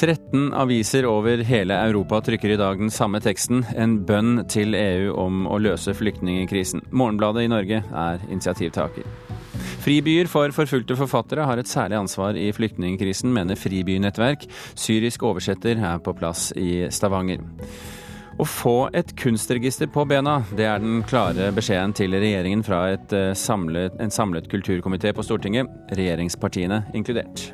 13 aviser over hele Europa trykker i dag den samme teksten, en bønn til EU om å løse flyktningkrisen. Morgenbladet i Norge er initiativtaker. Fribyer for forfulgte forfattere har et særlig ansvar i flyktningkrisen, mener Fribynettverk. Syrisk oversetter er på plass i Stavanger. Å få et kunstregister på bena, det er den klare beskjeden til regjeringen fra eh, samlet, en samlet kulturkomité på Stortinget, regjeringspartiene inkludert.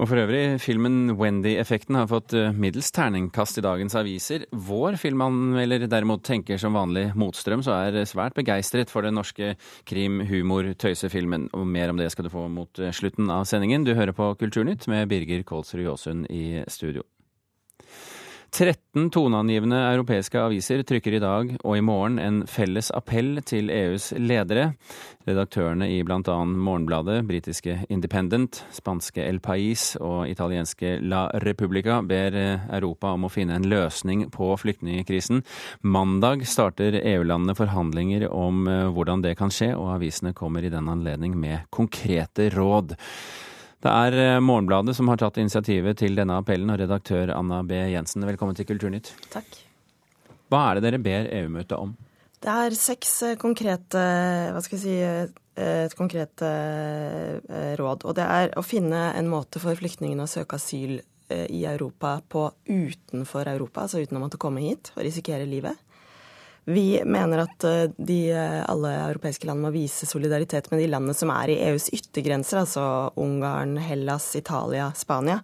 Og for øvrig, filmen Wendy-effekten har fått eh, middels terningkast i dagens aviser. Vår filmanmelder derimot tenker som vanlig motstrøm, så er svært begeistret for den norske krim-humor-tøysefilmen. Og mer om det skal du få mot eh, slutten av sendingen. Du hører på Kulturnytt med Birger Kolsrud Jåsund i studio. 13 toneangivende europeiske aviser trykker i dag og i morgen en felles appell til EUs ledere. Redaktørene i bl.a. Morgenbladet, britiske Independent, spanske El Pais og italienske La Repubblica ber Europa om å finne en løsning på flyktningkrisen. Mandag starter EU-landene forhandlinger om eh, hvordan det kan skje, og avisene kommer i den anledning med konkrete råd. Det er eh, Morgenbladet som har tatt initiativet til denne appellen, og redaktør Anna B. Jensen, velkommen til Kulturnytt. Takk. Hva er det dere ber EU-møtet om? Det er seks eh, konkrete hva skal jeg si, eh, et konkret råd. Og det er å finne en måte for flyktningene å søke asyl i Europa på utenfor Europa, altså uten å måtte komme hit og risikere livet. Vi mener at eh, de, eh, alle europeiske land må vise solidaritet med de landene som er i EUs yttergrenser, altså Ungarn, Hellas, Italia, Spania.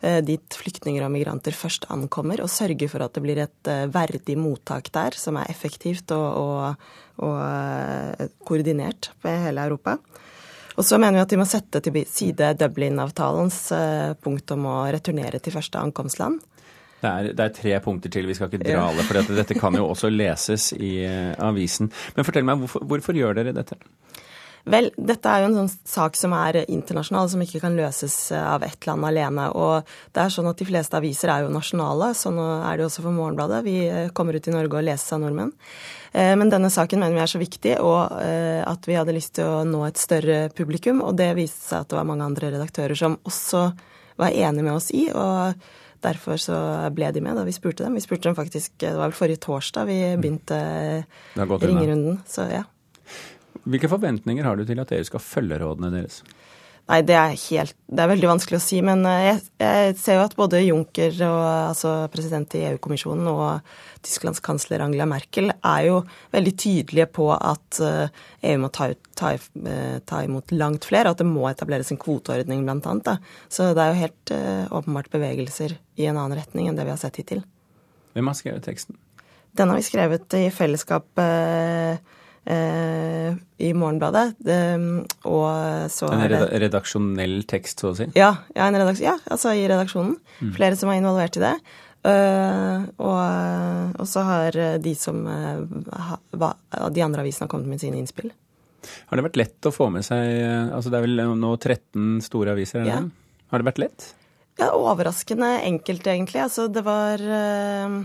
Eh, dit flyktninger og migranter først ankommer, og sørge for at det blir et verdig mottak der, som er effektivt og, og, og koordinert med hele Europa. Og så mener vi at de må sette til side Dublin-avtalens punkt om å returnere til første ankomstland. Det er, det er, tre punkter til, vi skal ikke dra alle, for dette, dette kan jo også leses i uh, avisen. Men fortell meg, hvorfor, hvorfor, gjør dere dette? Vel, dette er jo en sånn sak som er internasjonal, som ikke kan løses eh, av ett land alene. Og det er sånn at de fleste aviser er jo nasjonale, sånn er det også for Morgenbladet. Vi eh, kommer ut i Norge og leses av nordmenn. Men denne saken mener vi er så viktig, og at vi hadde lyst til å nå et større publikum. Og det viste seg at det var mange andre redaktører som også var enig med oss i. og Derfor så ble de med da vi spurte dem. Vi spurte dem faktisk, Det var vel forrige torsdag vi mm. begynte ringerunden. Så ja. Hvilke forventninger har du til at dere skal følge rådene deres? Nei, det er, helt, det er veldig vanskelig å si. Men eh, jeg, jeg ser jo at både Juncker, og, altså president i EU-kommisjonen, og Tysklands kansler Angela Merkel er jo veldig tydelige på at EU eh, e må ta, ut, ta, eh, ta imot langt flere, og at det må etableres en kvoteordning, blant annet. Da. Så det er jo helt åpenbart bevegelser i en annen retning enn det vi har sett hittil. Hvem har skrevet teksten? Den har vi skrevet i fellesskap. Eh, i Morgenbladet. og så En redaksjonell tekst, så å si? Ja, ja, ja altså i redaksjonen. Mm. Flere som er involvert i det. Uh, og, og, så har de som De andre avisene har kommet med sine innspill. Har det vært lett å få med seg altså Det er vel nå 13 store aviser? Eller? Ja. Har det vært lett? Ja, Overraskende enkelt, egentlig. Altså, det var uh,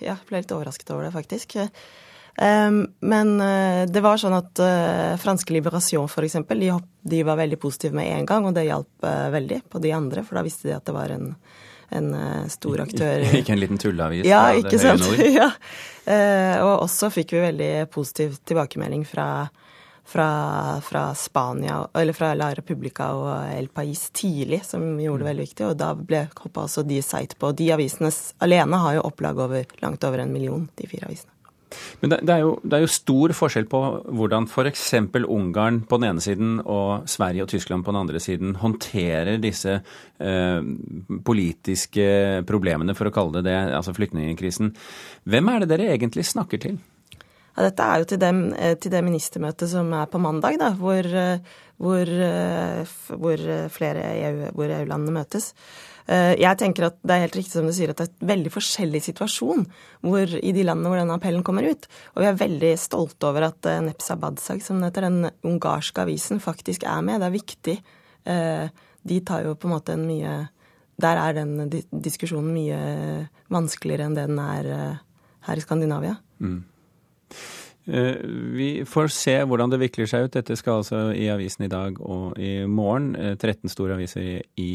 Jeg ble litt overrasket over det, faktisk. Ehm, men eh, det var sånn at eh, franske Liberation f.eks. De, de var veldig positive med en gang, og det hjalp eh, veldig på de andre, for da visste de at det var en, en stor aktør. Ikke en liten tulleavis? Ja, ikke sant. ja. Og også fikk vi veldig positiv tilbakemelding fra, fra, fra Spania, eller fra La Repubblica og El Pais tidlig, som gjorde det mm. veldig viktig. Og da ble hoppa også de seit på. De avisene alene har jo opplag over, langt over en million, de fire avisene. Men det, det, er jo, det, er jo, stor forskjell på hvordan f.eks. Ungarn på den ene siden og Sverige og Tyskland på den andre siden håndterer disse eh, politiske problemene, for å kalle det det, altså flyktningkrisen. Hvem er det dere egentlig snakker til? Ja, dette er jo til, dem, eh, til det ministermøtet som er på mandag, da, hvor, eh, hvor, eh, hvor flere EU-landene EU møtes. Eh, jeg tenker at det er helt riktig som du sier, at det er en veldig forskjellig situasjon hvor, i de landene hvor denne appellen kommer ut. Og vi er veldig stolte over at eh, Nepsa Badsag, som den heter, den ungarske avisen, faktisk er med. Det er viktig. Eh, de tar jo på en måte en mye Der er den diskusjonen mye vanskeligere enn den er her i Skandinavia. Mm. Eh, vi får se hvordan det vikler seg ut. Dette skal altså i avisen i dag og i morgen. 13 eh, store aviser i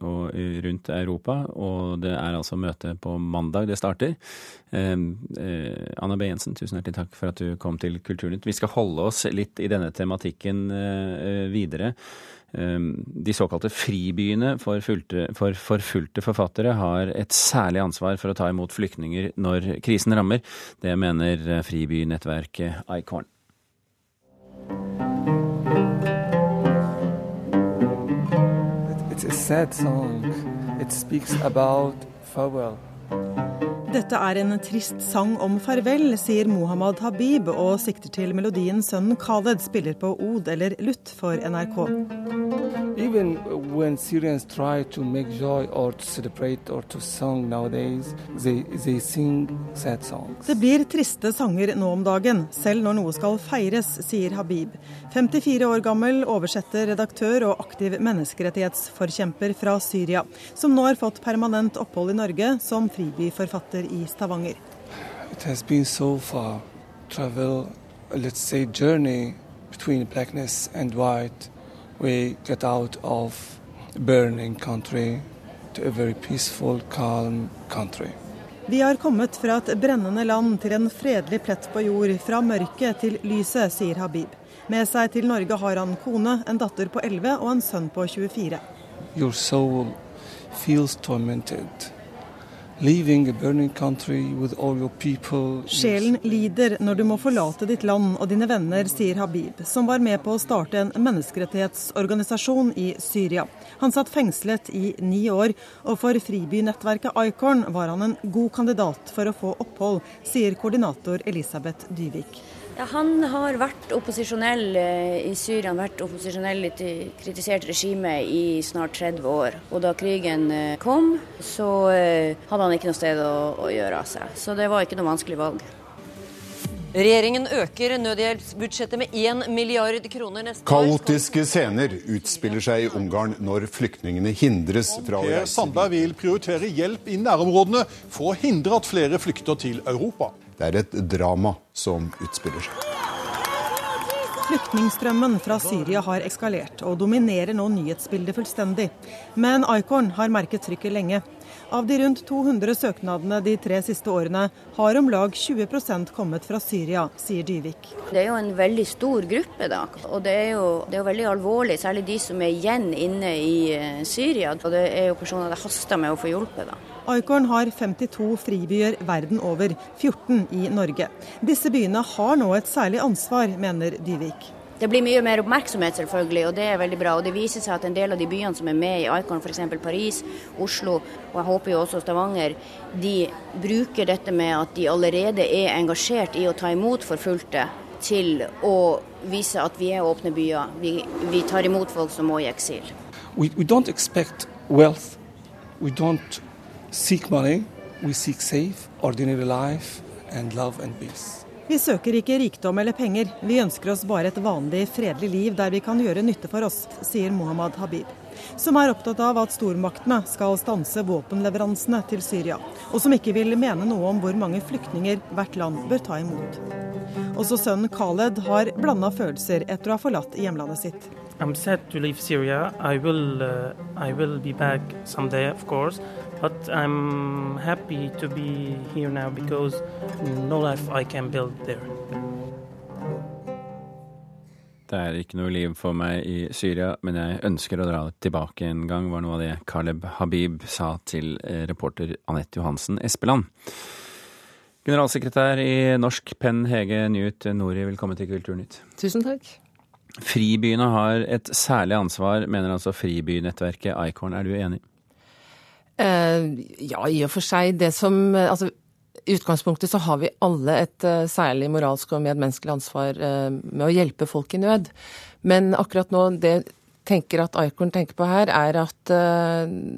og rundt Europa. Og det er altså møte på mandag det starter. Anna B. Jensen, tusen hjertelig takk for at du kom til Kulturnytt. Vi skal holde oss litt i denne tematikken videre. Ehm, de såkalte fribyene for forfulgte forfattere har et særlig ansvar for å ta imot flyktninger når krisen rammer. Det mener eh, fribynettverket Icorn. It's a sad song. It speaks about farewell. Dette er en trist sang om farvel, sier Mohammad Habib og sikter til melodien sønnen Khaled spiller på od eller lutt for NRK. Even when Syrians try to make joy or to celebrate or to song nowadays, they, they sing sad songs. Det blir triste sanger nå om dagen, selv når noe skal feires, sier Habib. 54 år gammel oversetter, redaktør og aktiv menneskerettighetsforkjemper fra Syria, som nå har fått permanent opphold i Norge som fribyforfatter i Stavanger. It has been so far travel, let's say journey between blackness and white. We get out of burning country to a very peaceful, calm country. Vi har kommet fra et brennende land til en fredelig plett på jord, fra mørket til lyset, sier Habib. Med seg til Norge har han kone, en datter på 11 og en sønn på 24. Your soul feels tormented. Sjelen lider når du må forlate ditt land og dine venner, sier Habib, som var med på å starte en menneskerettighetsorganisasjon i Syria. Han satt fengslet i ni år, og for fribynettverket Icorn var han en god kandidat for å få opphold, sier koordinator Elisabeth Dyvik. Ja, han har vært opposisjonell eh, i Syria, han har vært opposisjonell i kritisert regime i snart 30 år. Og da krigen eh, kom, så eh, hadde han ikke noe sted å, å gjøre av seg. Så det var ikke noe vanskelig valg. Regjeringen øker nødhjelpsbudsjettet med 1 milliard kroner neste år. Kaotiske scener utspiller seg i Ungarn når flyktningene hindres fra å reise. Sandberg vil prioritere hjelp i nærområdene for å hindre at flere flykter til Europa. Det er et drama som utspiller seg. Flyktningstrømmen fra Syria har eskalert og dominerer nå nyhetsbildet fullstendig. Men Icorn har merket trykket lenge. Av de rundt 200 søknadene de tre siste årene har om lag 20% kommet fra Syria, sier Dyvik. Det er jo en veldig stor gruppe, da. Og det er, jo, det er jo veldig alvorlig, særlig de som er igjen inne i eh, Syria. Og det er jo personer det haster med å få hjulpet, da. Icorn har 52 fribyer verden over, 14 i Norge. Disse byene har nå et særlig ansvar, mener Dyvik. Det blir mye mer oppmerksomhet, selvfølgelig, og det er veldig bra. Og det viser seg at en del av de byene som er med i Icon, f.eks. Paris, Oslo og jeg håper jo også Stavanger, de bruker dette med at de allerede er engasjert i å ta imot forfulgte, til å vise at vi er åpne byer. Vi, vi tar imot folk som må i eksil. We, we don't expect wealth. We don't seek money, we seek safe, ordinary life and love and peace. Vi søker ikke rikdom eller penger, vi ønsker oss bare et vanlig, fredelig liv der vi kan gjøre nytte for oss, sier Mohammed Habib, som er opptatt av at stormaktene skal stanse våpenleveransene til Syria, og som ikke vil mene noe om hvor mange flyktninger hvert land bør ta imot. Også sønnen Khaled har blanda følelser etter å ha forlatt hjemlandet sitt. I'm sad to leave Syria. I will, uh, I will be back someday, of course. But I'm happy to be here now because no life I can build there. Det er ikke noe liv for meg i Syria, men jeg ønsker å dra tilbake en gang, var noe av det Caleb Habib sa til eh, reporter Anette Johansen Espeland. Generalsekretær i Norsk Penn, Hege Newt Nori, velkommen til Kulturnytt. Tusen takk. Fribyene har et særlig ansvar, mener altså fribynettverket Icorn. Er du enig? Eh, ja, i og for seg. Det som Altså, i utgangspunktet så har vi alle et uh, særlig moralsk og medmenneskelig ansvar med å hjelpe folk i nød. Men akkurat nå, det tenker at Icorn tenker på her, er at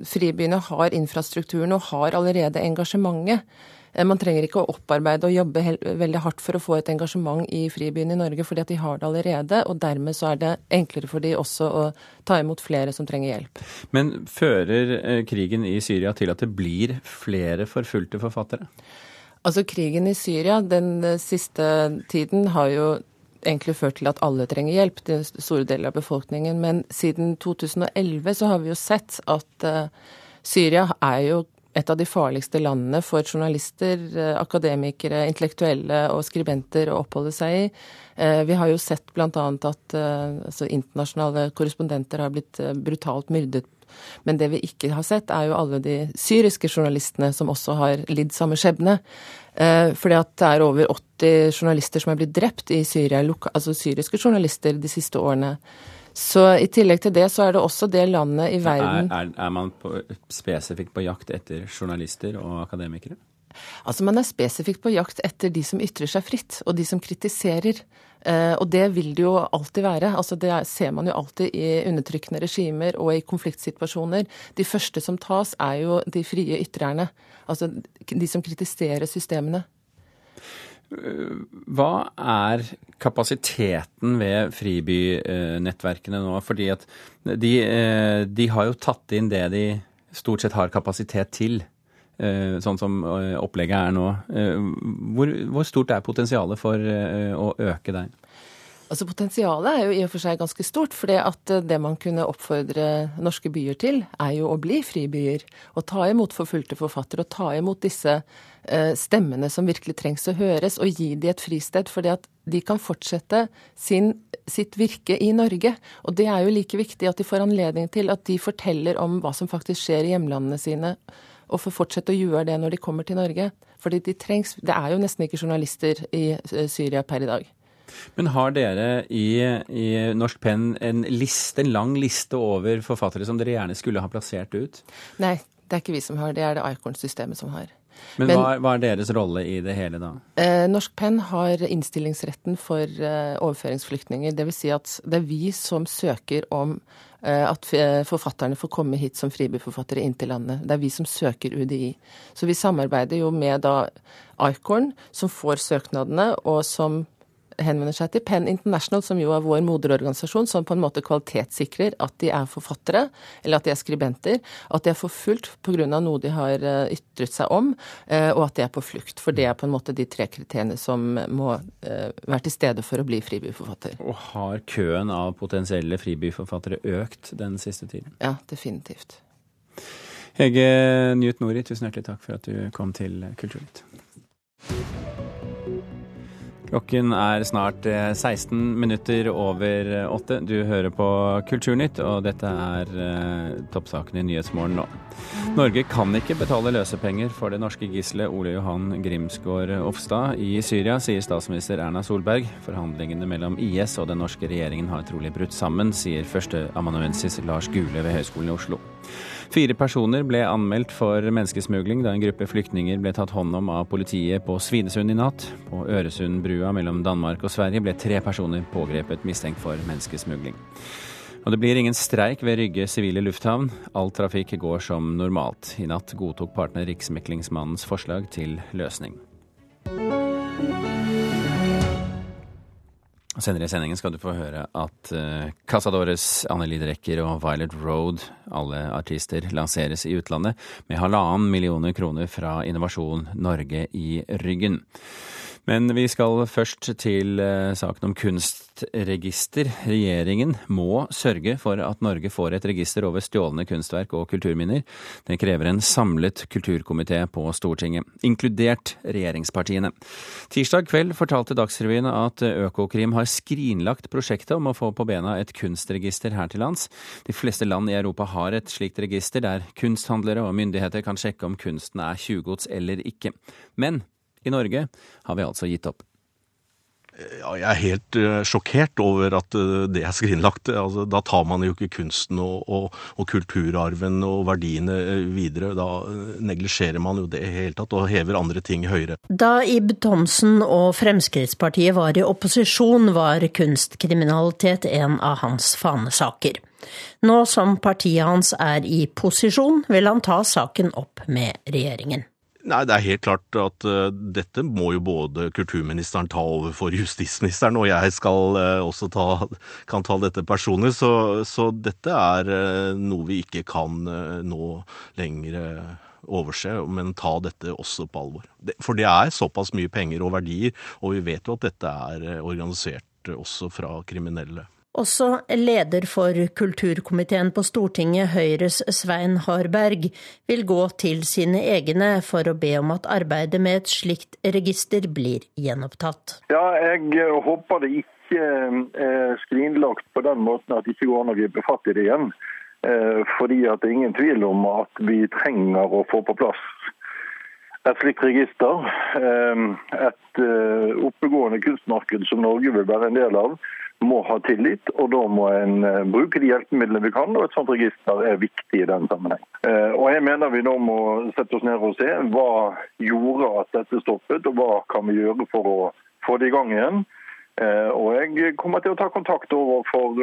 fribyene har infrastrukturen og har allerede engasjementet. Eh, man trenger ikke å opparbeide og jobbe veldig hardt for å få et engasjement i fribyen i Norge, fordi at de har det allerede. Og dermed så er det enklere for de også å ta imot flere som trenger hjelp. Men fører eh, krigen i Syria til at det blir flere forfulgte forfattere? Altså Krigen i Syria den siste tiden har jo egentlig ført til at alle trenger hjelp, den store deler av befolkningen. Men siden 2011 så har vi jo sett at Syria er jo et av de farligste landene for journalister, uh, akademikere, intellektuelle og skribenter å oppholde seg i. Uh, vi har jo sett bl.a. at altså internasjonale korrespondenter har blitt brutalt myrdet men det vi ikke har sett, er jo alle de syriske journalistene som også har lidd samme skjebne. Eh, fordi at det er over 80 journalister som er blitt drept i Syria, altså syriske journalister, de siste årene. Så i tillegg til det, så er det også det landet i verden Er, er, er man på, spesifikt på jakt etter journalister og akademikere? Altså Man er spesifikt på jakt etter de som ytrer seg fritt, og de som kritiserer. Eh, og det vil det jo alltid være. Altså Det ser man jo alltid i undertrykkende regimer og i konfliktsituasjoner. De første som tas, er jo de frie ytrerne. Altså de som kritiserer systemene. Hva er kapasiteten ved fribynettverkene nå? Fordi at de, eh, de har jo tatt inn det de stort sett har kapasitet til. Eh, sånn som eh, opplegget er nå. Hvor, hvor stort er potensialet for å øke der? Altså Potensialet er jo i og for seg ganske stort. For det man kunne oppfordre norske byer til, er jo å bli fribyer. Og ta imot forfulgte forfattere, og ta imot disse stemmene som virkelig trengs å høres, og gi de et fristed. fordi at de kan fortsette sin, sitt virke i Norge. Og det er jo like viktig at de får anledning til at de forteller om hva som faktisk skjer i hjemlandene sine og får fortsette å gjøre det når de kommer til Norge. Fordi de trengs, Det er jo nesten ikke journalister i eh, Syria per i dag. Men har dere i, i Norsk Penn en liste, en lang liste over forfattere som dere gjerne skulle ha plassert ut? Nei, det er ikke vi som har, det er det Icorn-systemet som har. Men, Men hva, hva, er, deres rolle i det hele da? Eh, Norsk Penn har innstillingsretten for eh, overføringsflyktninger. Dvs. Si at det er vi som søker om Eh, at eh, forfatterne får komme hit som fribyforfattere inn til landet. Det er vi som søker UDI. Så vi samarbeider jo med da Icorn, som får søknadene, og som henvender seg til Penn International, som jo er vår moderorganisasjon, som på en måte kvalitetssikrer at de er forfattere, eller at de er skribenter, at de er forfulgt pga. noe de har eh, ytret seg om, eh, og at de er på flukt. For det er på en måte de tre kriteriene som må eh, være til stede for å bli fribyforfatter. Og har køen av potensielle fribyforfattere økt den siste tiden? Ja, definitivt. Hege Njut Nori, tusen hjertelig takk for at du kom til Kulturnytt. Klokken er snart 16 eh, minutter over åtte. Du hører på Kulturnytt, og dette er uh, toppsaken i Nyhetsmorgen nå. Norge kan ikke betale løsepenger for det norske gisselet Ole Johan Grimsgaard Ofstad i Syria, sier statsminister Erna Solberg. Forhandlingene mellom IS og den norske regjeringen har trolig brutt sammen, sier førsteamanuensis Lars Gule ved Høgskolen i Oslo. Fire personer ble anmeldt for menneskesmugling da en gruppe flyktninger ble tatt hånd om av politiet på Svinesund i natt. På Øresundbrua mellom Danmark og Sverige ble tre personer pågrepet mistenkt for menneskesmugling. Og det blir ingen streik ved Rygge sivile lufthavn. All trafikk går som normalt. I natt godtok partene Riksmeklingsmannens forslag til løsning. Senere i sendingen skal du få høre at uh, Casadores, Anneli Drecker og Violet Road, alle artister, lanseres i utlandet med halvannen millioner kroner fra Innovasjon Norge i ryggen. Men vi skal først til eh, saken om kunstregister. Regjeringen må sørge for at Norge får et register over stjålne kunstverk og kulturminner. Det krever en samlet kulturkomité på Stortinget, inkludert regjeringspartiene. Tirsdag kveld fortalte Dagsrevyen at Økokrim har skrinlagt prosjektet om å få på bena et kunstregister her til lands. De fleste land i Europa har et slikt register, der kunsthandlere og myndigheter kan sjekke om kunsten er tjuvgods eller ikke. Men i Norge har vi altså gitt opp. Ja, jeg er helt uh, sjokkert over at uh, det er skrinlagt. Altså, da tar man jo ikke kunsten og, og, og kulturarven og verdiene uh, videre. Da neglisjerer man jo det i hele tatt og hever andre ting høyere. Da Ib Thomsen og Fremskrittspartiet var i opposisjon, var kunstkriminalitet en av hans fanesaker. Nå som partiet hans er i posisjon, vil han ta saken opp med regjeringen. Nei, Det er helt klart at uh, dette må jo både kulturministeren ta over for justisministeren, og jeg skal uh, også ta, kan ta dette personlig. Så, så dette er uh, noe vi ikke kan nå lenger overse, men ta dette også på alvor. For det er såpass mye penger og verdier, og vi vet jo at dette er organisert også fra kriminelle. Også leder for kulturkomiteen på Stortinget, Høyres Svein Harberg, vil gå til sine egne for å be om at arbeidet med et slikt register blir gjenopptatt. Ja, jeg håper det ikke er skrinlagt på den måten at det ikke går an å gripe fatt i det igjen. Eh, fordi at det er ingen tvil om at vi trenger å få på plass et slikt register. Eh, et eh, oppegående kunstmarked som Norge vil være en del av må ha tillit, og da må en eh, bruke de hjelpemidlene vi kan. og Et sånt register er viktig i den sammenheng. Eh, og Jeg mener vi nå må sette oss ned og se hva gjorde at dette stoppet, og hva kan vi gjøre for å få det i gang igjen. Eh, og Jeg kommer til å ta kontakt overfor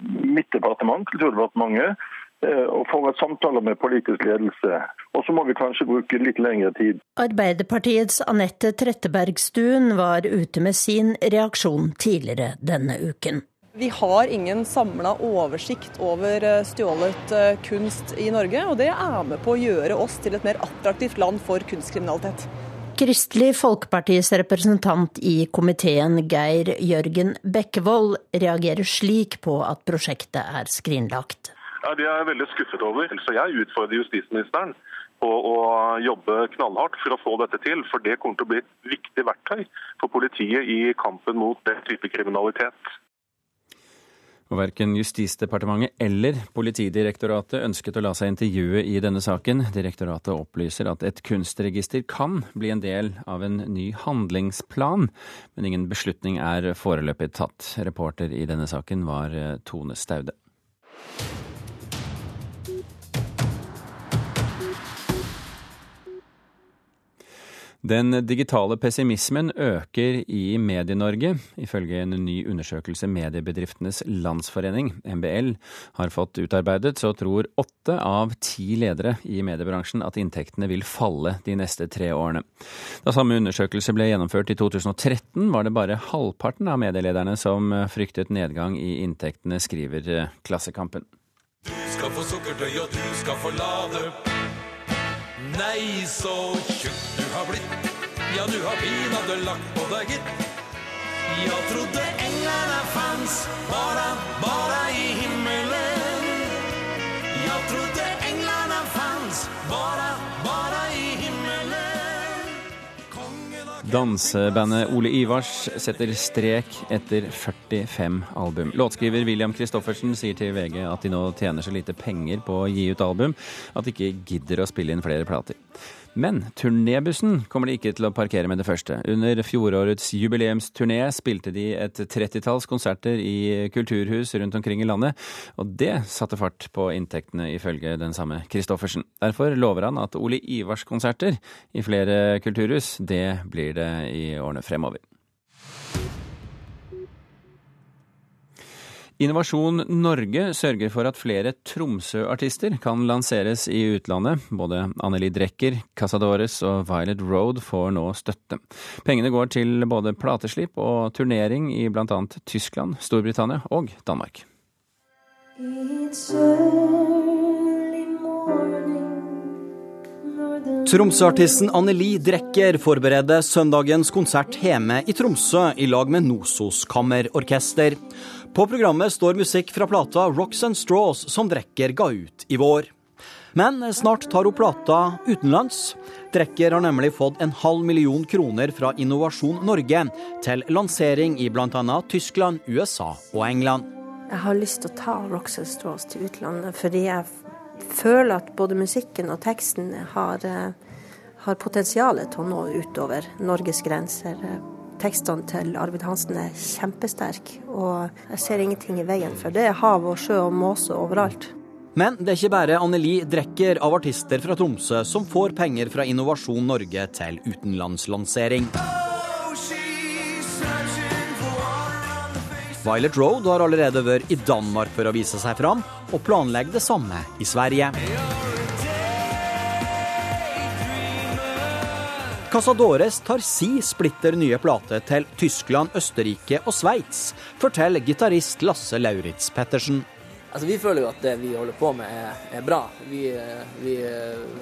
mitt departement, Kulturdepartementet, og for et samtale med politisk ledelse. Og så må vi kanskje bruke litt lengre tid. Arbeiderpartiets Anette Trettebergstuen var ute med sin reaksjon tidligere denne uken. Vi har ingen samla oversikt over eh, stjålet eh, kunst i Norge, og det er med på å gjøre oss til et mer attraktivt land for kunstkriminalitet. Kristelig Folkepartis representant i komiteen, Geir Jørgen Bekkevold, reagerer slik på at prosjektet er skrinlagt. Ja, Det er jeg veldig skuffet over. Så jeg utfordrer justisministeren på å jobbe knallhardt for å få dette til. For det kommer til å bli et viktig verktøy for politiet i kampen mot den type kriminalitet. Og Verken Justisdepartementet eller Politidirektoratet ønsket å la seg intervjue i denne saken. Direktoratet opplyser at et kunstregister kan bli en del av en ny handlingsplan, men ingen beslutning er foreløpig tatt. Reporter i denne saken var Tone Staude. Den digitale pessimismen øker i Medie-Norge. Ifølge en ny undersøkelse Mediebedriftenes Landsforening, MBL, har fått utarbeidet, så tror åtte av ti ledere i mediebransjen at inntektene vil falle de neste tre årene. Da samme undersøkelse ble gjennomført i 2013, var det bare halvparten av medielederne som fryktet nedgang i inntektene, skriver Klassekampen. Du skal få sukkertøy, og du skal få lade. Nei, så tjukk du har blitt. Ja, du har pinadø lagt på deg, gitt. Jeg trodde englene fanns bare, bare i himmelen. Dansebandet Ole Ivars setter strek etter 45 album. Låtskriver William Christoffersen sier til VG at de nå tjener så lite penger på å gi ut album at de ikke gidder å spille inn flere plater. Men turnébussen kommer de ikke til å parkere med det første. Under fjorårets jubileumsturné spilte de et trettitalls konserter i kulturhus rundt omkring i landet, og det satte fart på inntektene, ifølge den samme Christoffersen. Derfor lover han at Ole Ivars konserter i flere kulturhus, det blir det i årene fremover. Innovasjon Norge sørger for at flere Tromsø-artister kan lanseres i utlandet. Både Anneli Drecker, Casadores og Violet Road får nå støtte. Pengene går til både plateslipp og turnering i bl.a. Tyskland, Storbritannia og Danmark. Tromsø-artisten Anneli Drecker forbereder søndagens konsert hjemme i Tromsø i lag med Nosos Kammerorkester. På programmet står musikk fra plata Rocks and Straws som Drecker ga ut i vår. Men snart tar hun plata utenlands. Drecker har nemlig fått en halv million kroner fra Innovasjon Norge til lansering i bl.a. Tyskland, USA og England. Jeg har lyst til å ta Rocks and Straws til utlandet fordi jeg føler at både musikken og teksten har, har potensial til å nå utover Norges grenser tekstene til Arvid Hansen er kjempesterke, og jeg ser ingenting i veien for det. er Hav og sjø og måse overalt. Men det er ikke bare Anneli Drecker av artister fra Tromsø som får penger fra Innovasjon Norge til utenlandslansering. Violet Road har allerede vært i Danmark for å vise seg fram, og planlegger det samme i Sverige. Casadores tar si splitter nye plate til Tyskland, Østerrike og Sveits, forteller gitarist Lasse Lauritz Pettersen. Altså, Vi føler jo at det vi holder på med er, er bra. Vi, vi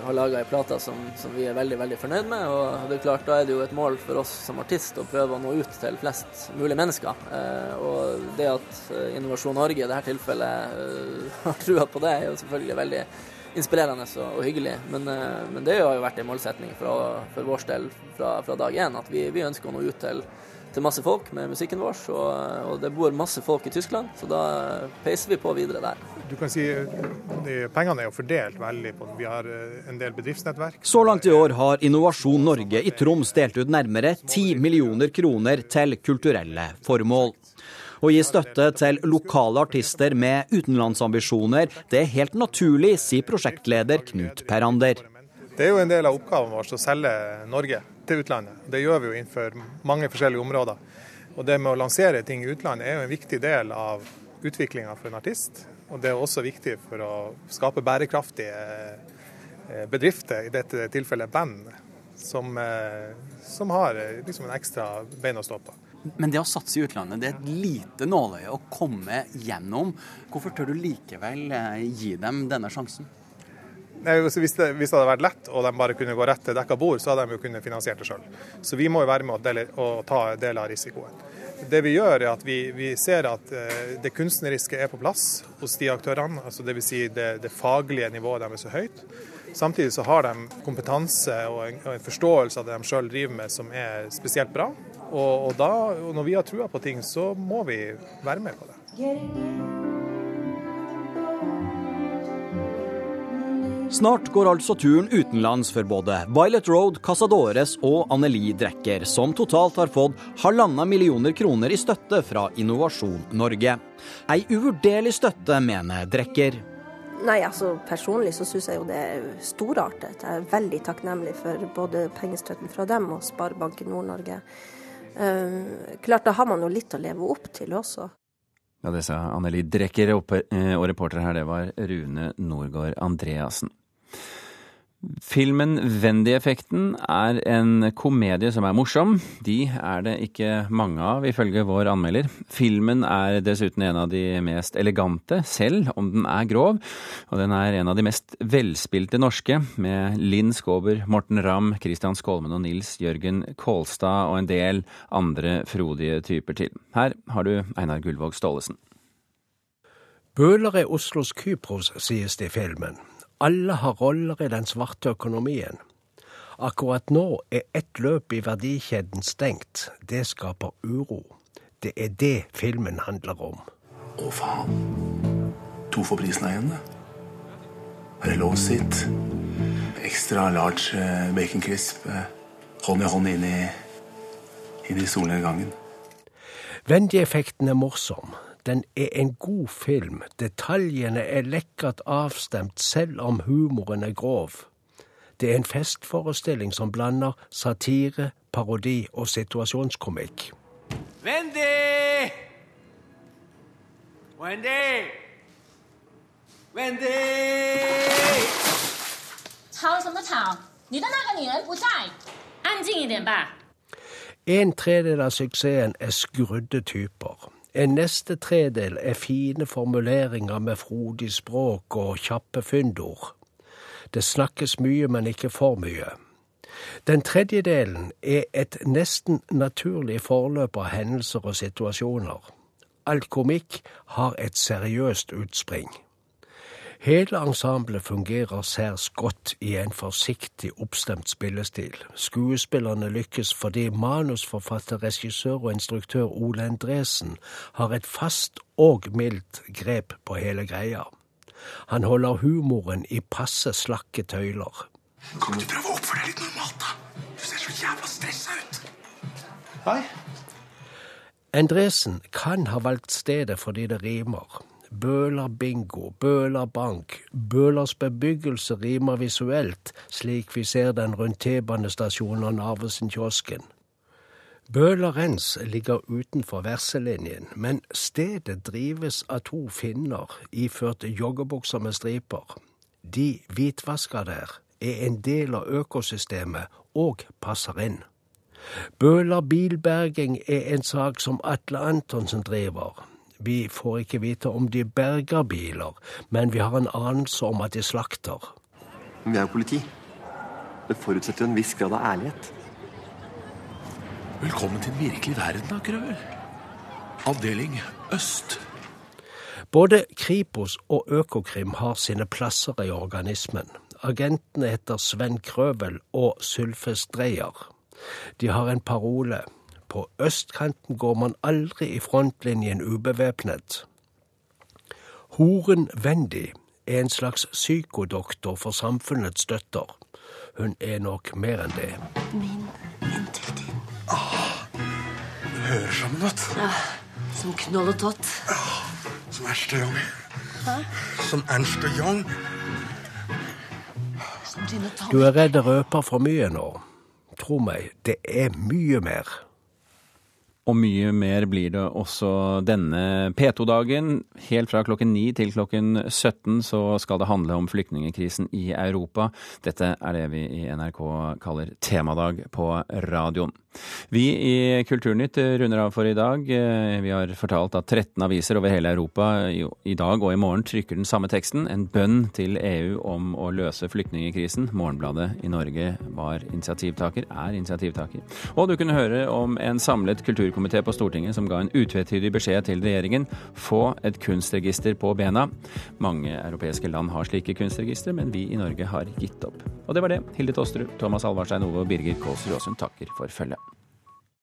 har laga ei plate som, som, vi er veldig veldig fornøyd med. og det er klart Da er det jo et mål for oss som artist å prøve å nå ut til flest mulig mennesker. Eh, og det at eh, Innovasjon Norge i dette tilfellet eh, har trua på det, er jo selvfølgelig veldig inspirerende og, og hyggelig. Men, eh, men, det har jo vært en målsetning for, for vår del fra, fra dag én at vi, vi ønsker å nå ut til til masse folk med musikken vår. Og, og, det bor masse folk i Tyskland, så da peiser vi på videre der. Du kan si de, Pengene er jo fordelt veldig på Vi har eh, en del bedriftsnettverk. Så langt i år har Innovasjon Norge i Troms delt ut nærmere 10 millioner kroner til kulturelle formål. Å gi støtte til lokale artister med utenlandsambisjoner, det er helt naturlig, sier prosjektleder Knut Perander. Det er jo en del av oppgaven vår å selge Norge til utlandet. Det gjør vi jo innenfor mange forskjellige områder. Og det med å lansere ting i utlandet er jo en viktig del av utviklinga for en artist. Og det er også viktig for å skape bærekraftige eh, bedrifter, i dette tilfellet band, som, eh, som har eh, liksom en ekstra bein å stå på. Men det å satse i utlandet, det er et lite nåløye å komme gjennom. Hvorfor tør du likevel gi dem denne sjansen? Nei, altså, hvis, det, hvis, det, hadde vært lett og de bare kunne gå rett til dekka bord, så hadde de jo kunnet finansiert det sjøl. Så vi må jo være med å, dele, å ta del av risikoen. Det vi gjør, er at vi, vi ser at uh, det kunstneriske er på plass hos de aktørene. altså Dvs. Si det, det faglige nivået deres er så høyt. Samtidig så har de kompetanse og en, og en forståelse av det de sjøl driver med som er spesielt bra. Og, og, da, og når vi har trua på ting, så må vi være med på det. Snart går altså turen utenlands for både Violet Road, Casadores og Anneli Drecker, som totalt har fått halvannen millioner kroner i støtte fra Innovasjon Norge. Ei uvurderlig støtte, mener Drecker. Nei, altså Personlig så syns jeg jo det er storartet. Jeg er veldig takknemlig for både pengestøtten fra dem og Sparebanken Nord-Norge. Uh, klart, da har man jo litt å leve opp til også. Ja, Det sa Anneli Drecker, eh, og reporter her det var Rune Norgård Andreassen. Filmen Wendy-effekten er en komedie som er morsom. De er det ikke mange av, ifølge vår anmelder. Filmen er dessuten en av de mest elegante, selv om den er grov. Og den er en av de mest velspilte norske, med Linn Skåber, Morten Ramm, Christian Skolmen og Nils Jørgen Kålstad og en del andre frodige typer til. Her har du Einar Gullvåg Staalesen. Bøhler er Oslos Kypros, sies det i filmen. Alle har roller i den svarte økonomien. Akkurat nå er ett løp i verdikjeden stengt. Det skaper uro. Det er det filmen handler om. Å, faen. To for prisen av én, sitt? Ekstra large eh, bacon crisp. Eh, hånd i hånd inn i, inn i solnedgangen. Wendy-effekten er morsom. Den er en god film. Detaljene er lekkert avstemt, selv om humoren er grov. Det er en festforestilling som blander satire, parodi og situasjonskomikk. Wendy! Wendy! Wendy! 吵什么吵？你的那个女人不在，安静一点吧。En tredjedel av suksessen er skrudde typer. En neste tredel er fine formuleringer med frodig språk og kjappe fyndord. Det snakkes mye, men ikke for mye. Den tredje delen er et nesten naturlig forløp av hendelser og situasjoner. Alt komikk har et seriøst utspring. Hele ensemblet fungerer særs godt i en forsiktig, oppstemt spillestil. Skuespillerne lykkes fordi manusforfatter, regissør og instruktør Ole Endresen har et fast og mildt grep på hele greia. Han holder humoren i passe slakke tøyler. Kan du prøve å oppføre deg litt normalt, da? Du ser så jævla stressa ut. Hei. Endresen kan ha valgt stedet fordi det rimer. Bøler bingo, Bøler bank. Bølers bebyggelse rimer visuelt, slik vi ser den rundt T-banestasjonen og Narvesen-kiosken. Bølerens ligger utenfor verselinjen, men stedet drives av to finner iført joggebukser med striper. De hvitvasker der, er en del av økosystemet og passer inn. Bøler bilberging er en sak som Atle Antonsen driver. Vi får ikke vite om de berger biler, men vi har en anelse om at de slakter. Men Vi er jo politi. Det forutsetter jo en viss grad av ærlighet. Velkommen til den virkelige verden, da, Krøvel. Avdeling Øst. Både Kripos og Økokrim har sine plasser i organismen. Agentene heter Sven Krøvel og Sylfes Dreyer. De har en parole. På østkanten går man aldri i frontlinjen ubevæpnet. Horen Wendy er en slags psykodoktor for samfunnets støtter. Hun er nok mer enn det. Min intuitiv. Ah, det hører sammen, vet du. Ja, som knoll og tott. Som Ernst og Young. Hæ? Som Ernst og Young. Du er redd det røper for mye nå. Tro meg, det er mye mer. Og mye mer blir det også denne P2-dagen. Helt fra klokken 9 til klokken 17 så skal det handle om flyktningkrisen i Europa. Dette er det vi i NRK kaller temadag på radioen. Vi i Kulturnytt runder av for i dag. Vi har fortalt at 13 aviser over hele Europa i dag og i morgen trykker den samme teksten. En bønn til EU om å løse flyktningkrisen. Morgenbladet i Norge var initiativtaker, er initiativtaker. Og du kunne høre om en samlet kulturkomité på Stortinget som ga en utvetydig beskjed til regjeringen. Få et kunstregister på bena. Mange europeiske land har slike kunstregistre, men vi i Norge har gitt opp. Og det var det. Hilde Tosterud, Thomas Alvarstein Ove og Birger Kåsrud Aasund takker for følget.